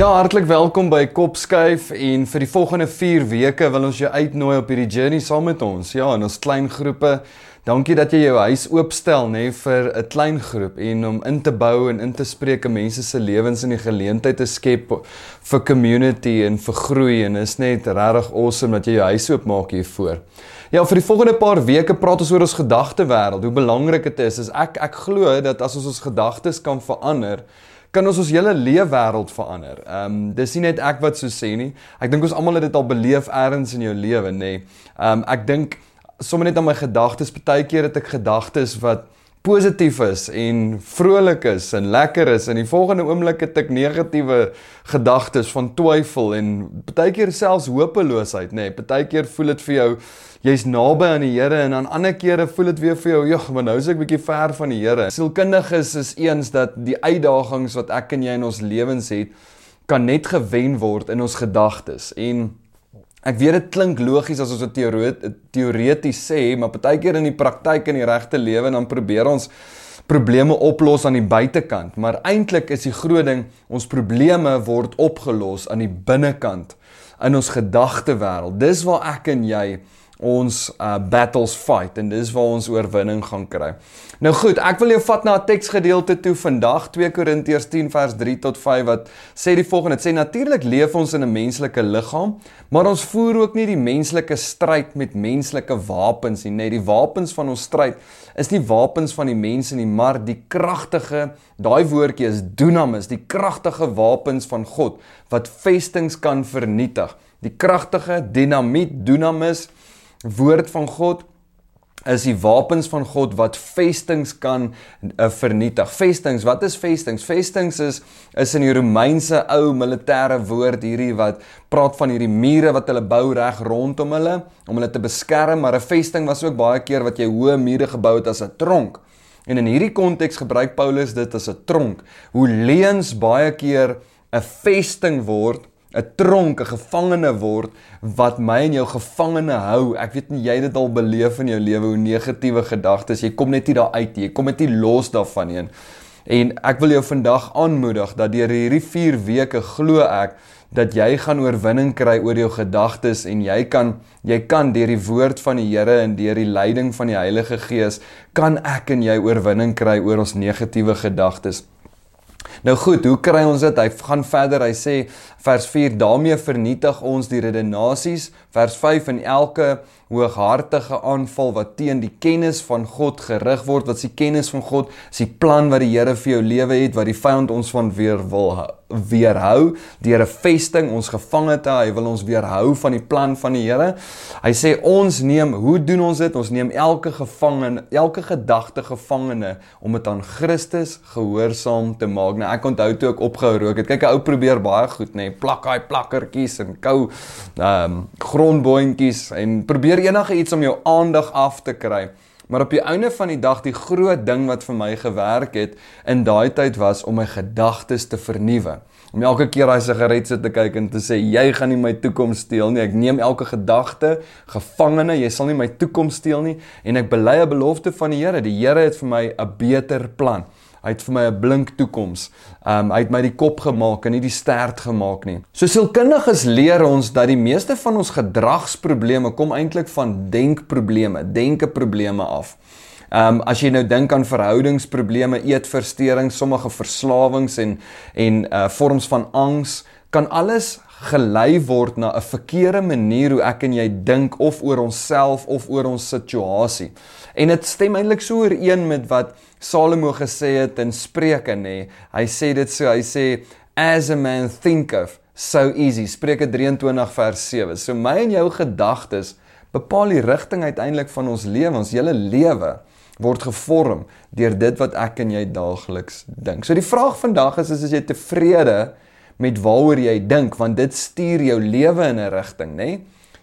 Ja, hartlik welkom by Kopskuif en vir die volgende 4 weke wil ons jou uitnooi op hierdie journey saam met ons. Ja, in ons klein groepe. Dankie dat jy jou huis oopstel nê nee, vir 'n klein groep en om in te bou en in te spreek in mense se lewens en die geleentheid te skep vir community en vir groei en is net regtig awesome dat jy jou huis oopmaak hiervoor. Ja, vir die volgende paar weke praat ons oor ons gedagtewêreld, hoe belangrik dit is. is ek ek glo dat as ons ons gedagtes kan verander, kan ons ons hele leefwêreld verander. Ehm um, dis nie net ek wat so sê nie. Ek dink ons almal het dit al beleef eers in jou lewe, nê. Ehm um, ek dink sommer net aan my gedagtes, baie keer het ek gedagtes wat positief is en vrolik is en lekker is en die volgende oomblik het ek negatiewe gedagtes van twyfel en baie keer selfs hopeloosheid, nê. Nee, baie keer voel dit vir jou jy's naby aan die Here en aan ander kere voel dit weer vir jou, "Jog, maar nou is ek bietjie ver van die Here." Sielkundiges is eens dat die uitdagings wat ek en jy in ons lewens het, kan net gewen word in ons gedagtes. En ek weet dit klink logies as ons dit teoreties sê, maar baie keer in die praktyk in die regte lewe dan probeer ons probleme oplos aan die buitekant, maar eintlik is die groot ding ons probleme word opgelos aan die binnekant in ons gedagtewêreld. Dis waar ek en jy ons uh battles fight en dis waar ons oorwinning gaan kry. Nou goed, ek wil jou vat na 'n teksgedeelte toe vandag 2 Korintiërs 10 vers 3 tot 5 wat sê die volgende: Dit sê natuurlik leef ons in 'n menslike liggaam, maar ons voer ook nie die menslike stryd met menslike wapens nie. Net die wapens van ons stryd is nie wapens van die mense nie, maar die kragtige, daai woordjie is dunamis, die kragtige wapens van God wat vestings kan vernietig. Die kragtige dinamiet dunamis woord van God is die wapens van God wat vestings kan uh, vernietig. Vestings, wat is vestings? Vestings is is in die Romeinse ou militêre woord hierdie wat praat van hierdie mure wat hulle bou reg rondom hulle om hulle te beskerm, maar 'n vesting was ook baie keer wat jy hoë mure gebou het as 'n tronk. En in hierdie konteks gebruik Paulus dit as 'n tronk. Hoe leuns baie keer 'n vesting word 'n tronk, 'n gevangene word wat my en jou gevangene hou. Ek weet nie jy het dit al beleef in jou lewe hoe negatiewe gedagtes, jy kom net nie daar uit nie. Jy kom net nie los daarvan nie. En ek wil jou vandag aanmoedig dat deur hierdie 4 weke glo ek dat jy gaan oorwinning kry oor jou gedagtes en jy kan jy kan deur die woord van die Here en deur die leiding van die Heilige Gees kan ek en jy oorwinning kry oor ons negatiewe gedagtes. Nou goed, hoe kry ons dit? Hy gaan verder. Hy sê vers 4: "Daarmee vernietig ons die redenasies." Vers 5: "In elke hooghartige aanval wat teen die kennis van God gerig word, wat se kennis van God, is die plan wat die Here vir jou lewe het, wat die vyand ons van weer wil weerhou deur 'n vesting ons gevange te hou. Hy wil ons weerhou van die plan van die Here. Hy sê ons neem, hoe doen ons dit? Ons neem elke gevangene, elke gedagte gevangene om dit aan Christus gehoorsaam te maak. Nou ek onthou toe ek opgehou rook het. Kyk 'n ou probeer baie goed, nê, nee, plak daai plakkertjies en kou ehm um, grondboontjies en probeer enige iets om jou aandag af te kry. Maar op die einde van die dag die groot ding wat vir my gewerk het in daai tyd was om my gedagtes te vernuwe. Om elke keer daai sigaret sit te kyk en te sê jy gaan nie my toekoms steel nie. Ek neem elke gedagte gevangene. Jy sal nie my toekoms steel nie en ek bely 'n belofte van die Here. Die Here het vir my 'n beter plan. Hy het vir my 'n blink toekoms. Um hy het my die kop gemaak en nie die stert gemaak nie. So sielkundiges leer ons dat die meeste van ons gedragsprobleme kom eintlik van denkprobleme, denkeprobleme af. Um as jy nou dink aan verhoudingsprobleme, eetversteurings, sommige verslawings en en uh vorms van angs, kan alles gelei word na 'n verkeerde manier hoe ek en jy dink of oor onsself of oor ons situasie. En dit stem eintlik so ooreen met wat Salomo gesê het in Spreuke nê. Hy sê dit so, hy sê as a man thinketh so easy. Spreuke 23 vers 7. So my en jou gedagtes bepaal die rigting uiteindelik van ons lewe, ons hele lewe word gevorm deur dit wat ek en jy daagliks dink. So die vraag vandag is is jy tevrede met waaroor jy dink want dit stuur jou lewe in 'n rigting, nê? Nee?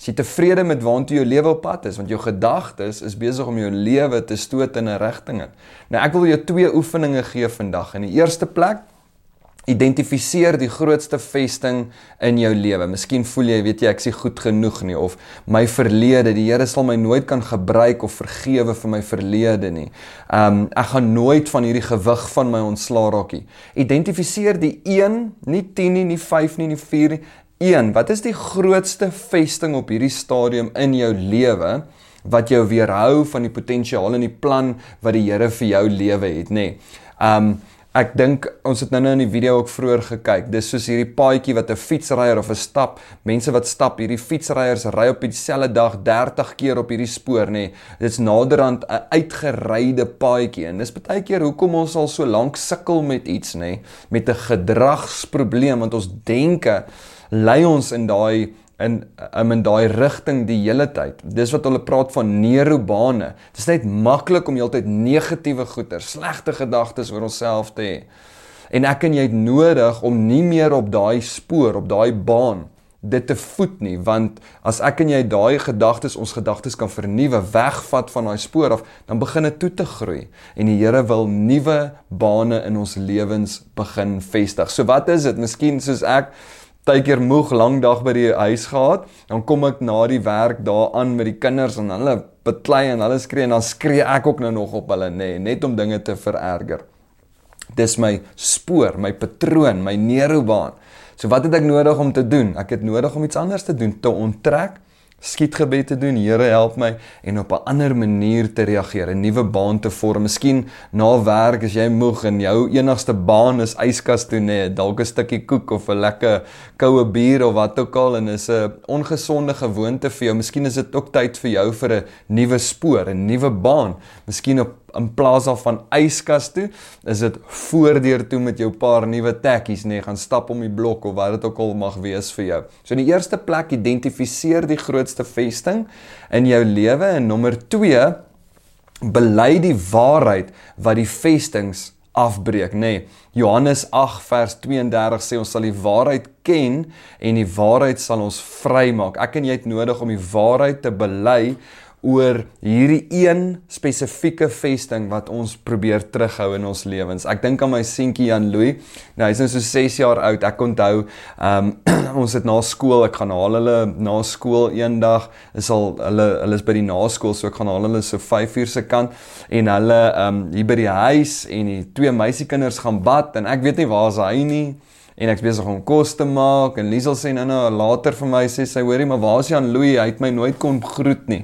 Is jy tevrede met waantoe jou lewe op pad is want jou gedagtes is besig om jou lewe te stoot in 'n rigting. Nou ek wil jou twee oefeninge gee vandag. In die eerste plek Identifiseer die grootste vesting in jou lewe. Miskien voel jy, weet jy, ek is goed genoeg nie of my verlede, die Here sal my nooit kan gebruik of vergewe vir my verlede nie. Um ek gaan nooit van hierdie gewig van my ontslaa raak nie. Identifiseer die 1, nie 10 nie, nie 5 nie, nie 4 nie. 1. Wat is die grootste vesting op hierdie stadium in jou lewe wat jou weerhou van die potensiaal en die plan wat die Here vir jou lewe het, nê? Um Ek dink ons het nou-nou in die video ook vroeër gekyk. Dis soos hierdie paadjie wat 'n fietsryer of 'n stap, mense wat stap, hierdie fietsryers ry op dieselfde dag 30 keer op hierdie spoor nê. Nee. Dit's naderhand 'n uitgeryde paadjie en dis baie keer hoekom ons al so lank sukkel met iets nê, nee, met 'n gedragsprobleem want ons denke lei ons in daai in um, in daai rigting die hele tyd. Dis wat hulle praat van neurobane. Dit is net maklik om heeltyd negatiewe goeie, slegte gedagtes oor onsself te hê. En ek en jy het nodig om nie meer op daai spoor, op daai baan dit te voed nie, want as ek en jy daai gedagtes, ons gedagtes kan vernuwe, wegvat van daai spoor af, dan begin dit toe te groei en die Here wil nuwe bane in ons lewens begin vestig. So wat is dit? Miskien soos ek partykeer moeg lang dag by die huis gehad, dan kom ek na die werk daaraan met die kinders en hulle beklei en hulle skree en dan skree ek ook nou nog op hulle nê, nee, net om dinge te vererger. Dis my spoor, my patroon, my neurobaan. So wat het ek nodig om te doen? Ek het nodig om iets anders te doen, te onttrek skietgebed te doen. Here help my en op 'n ander manier te reageer, 'n nuwe baan te vorm. Miskien na werk as jy moeg en jou enigste baan is yskas toe net, dalk 'n stukkie koek of 'n lekker koue bier of wat ook al en is 'n ongesonde gewoonte vir jou. Miskien is dit ook tyd vir jou vir 'n nuwe spoor, 'n nuwe baan. Miskien op in plaas van yskas toe, is dit voordeur toe met jou paar nuwe tekkies, nee, gaan stap om die blok of wat dit ook al mag wees vir jou. So in die eerste plek identifiseer die grootste vesting in jou lewe en nommer 2 bely die waarheid wat die vestings afbreek, nê. Nee, Johannes 8 vers 32 sê ons sal die waarheid ken en die waarheid sal ons vrymaak. Ek en jy het nodig om die waarheid te bely oor hierdie een spesifieke vesting wat ons probeer terughou in ons lewens. Ek dink aan my seentjie Jan Louw. Nou hy's nou so 6 jaar oud. Ek onthou, ehm um, ons het na skool, ek gaan haal hulle na skool eendag. Is al hulle hulle is by die naskool, so ek gaan haal hulle so 5uur se kant en hulle ehm um, hier by die huis en die twee meisiekinders gaan bad en ek weet nie waar is hy nie en ek's besig om kos te maak en Liesel sê nou nou later vir my sê sy hoorie maar waar is Jan Louw? Hy het my nooit kon groet nie.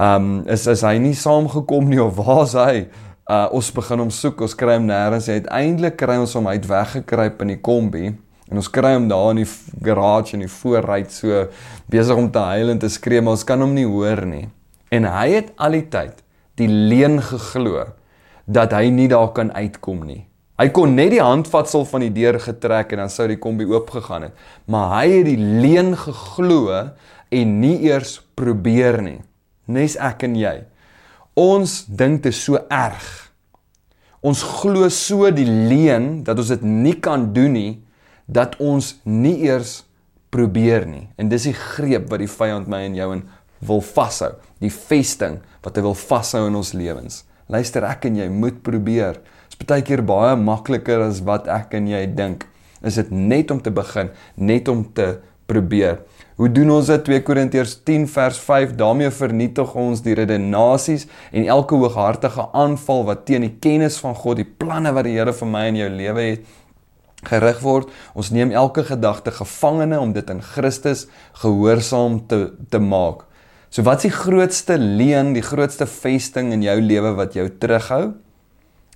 Ehm um, is is hy nie saamgekom nie of waar's hy? Uh ons begin hom soek, ons kry hom nêrens. Uiteindelik kry ons hom uit weggekruip in die kombi en ons kry hom daar in die garage in die voorruit so besig om te huil en te skree, maar ons kan hom nie hoor nie. En hy het al die tyd die leuen geglo dat hy nie daar kan uitkom nie. Hy kon net die handvatsel van die deur getrek en dan sou die kombi oopgegaan het. Maar hy het die leuen geglo en nie eers probeer nie nes ek en jy. Ons dink dit is so erg. Ons glo so die leuen dat ons dit nie kan doen nie dat ons nie eers probeer nie. En dis die greep wat die vyand my en jou in wil vashou, die vesting wat hy wil vashou in ons lewens. Luister, ek en jy moet probeer. Dit is baie keer baie makliker as wat ek en jy dink. Is dit net om te begin, net om te probeer. Hoe doen ons dit? 2 Korintiërs 10 vers 5. daarmee vernietig ons die redenasies en elke hooghartige aanval wat teen die kennis van God, die planne wat die Here vir my en jou lewe het, gerig word. Ons neem elke gedagte gevangene om dit in Christus gehoorsaam te te maak. So wat is die grootste leuen, die grootste vesting in jou lewe wat jou terughou?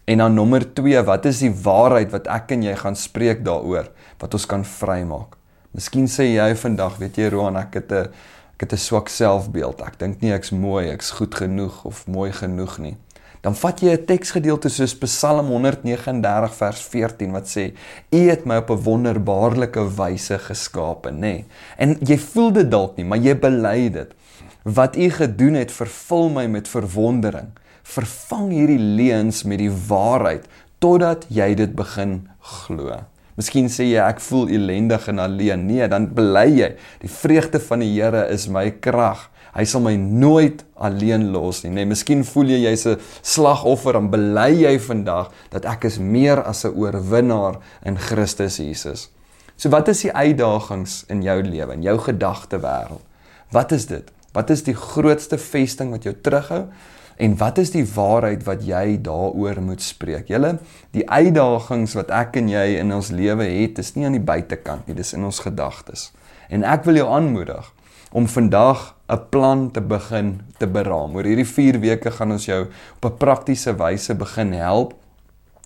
En dan nommer 2, wat is die waarheid wat ek en jy gaan spreek daaroor? wat ons kan vrymaak. Miskien sê jy vandag, weet jy Roan, ek het 'n ek het 'n swak selfbeeld. Ek dink nie ek's mooi, ek's goed genoeg of mooi genoeg nie. Dan vat jy 'n teksgedeelte soos Psalm 139 vers 14 wat sê: "U het my op 'n wonderbaarlike wyse geskape," nê. Nee. En jy voel dit dalk nie, maar jy bely dit. Wat u gedoen het, vervul my met verwondering. Vervang hierdie leuns met die waarheid totdat jy dit begin glo. Miskien sê jy ek voel ellendig en alleen. Nee, dan bely jy, die vreugde van die Here is my krag. Hy sal my nooit alleen los nie. Nee, miskien voel jy jy's 'n slagoffer en bely jy vandag dat ek is meer as 'n oorwinnaar in Christus Jesus. So wat is die uitdagings in jou lewe, in jou gedagtewêreld? Wat is dit? Wat is die grootste vesting wat jou terughou? En wat is die waarheid wat jy daaroor moet spreek? Julle, die uitdagings wat ek en jy in ons lewe het, is nie aan die buitekant nie, dis in ons gedagtes. En ek wil jou aanmoedig om vandag 'n plan te begin te beraam. Oor hierdie 4 weke gaan ons jou op 'n praktiese wyse begin help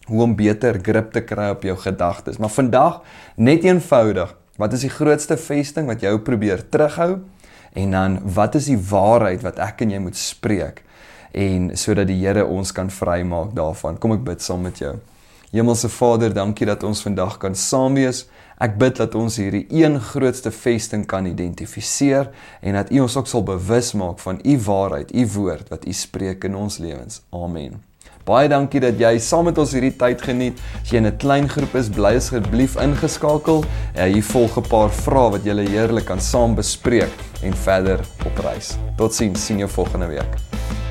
hoe om beter grip te kry op jou gedagtes. Maar vandag net eenvoudig, wat is die grootste vesting wat jou probeer terughou? En dan wat is die waarheid wat ek en jy moet spreek? En sodat die Here ons kan vrymaak daarvan. Kom ek bid saam met jou. Hemelse Vader, dankie dat ons vandag kan saam wees. Ek bid dat ons hierdie een grootste vesting kan identifiseer en dat U ons ook sal bewus maak van U waarheid, U woord wat U spreek in ons lewens. Amen. Baie dankie dat jy saam met ons hierdie tyd geniet. As jy in 'n klein groep is, bly asseblief ingeskakel. Ja, hier volg 'n paar vrae wat julle heerlik kan saam bespreek en verder op reis. Totsiens, sien jou volgende week.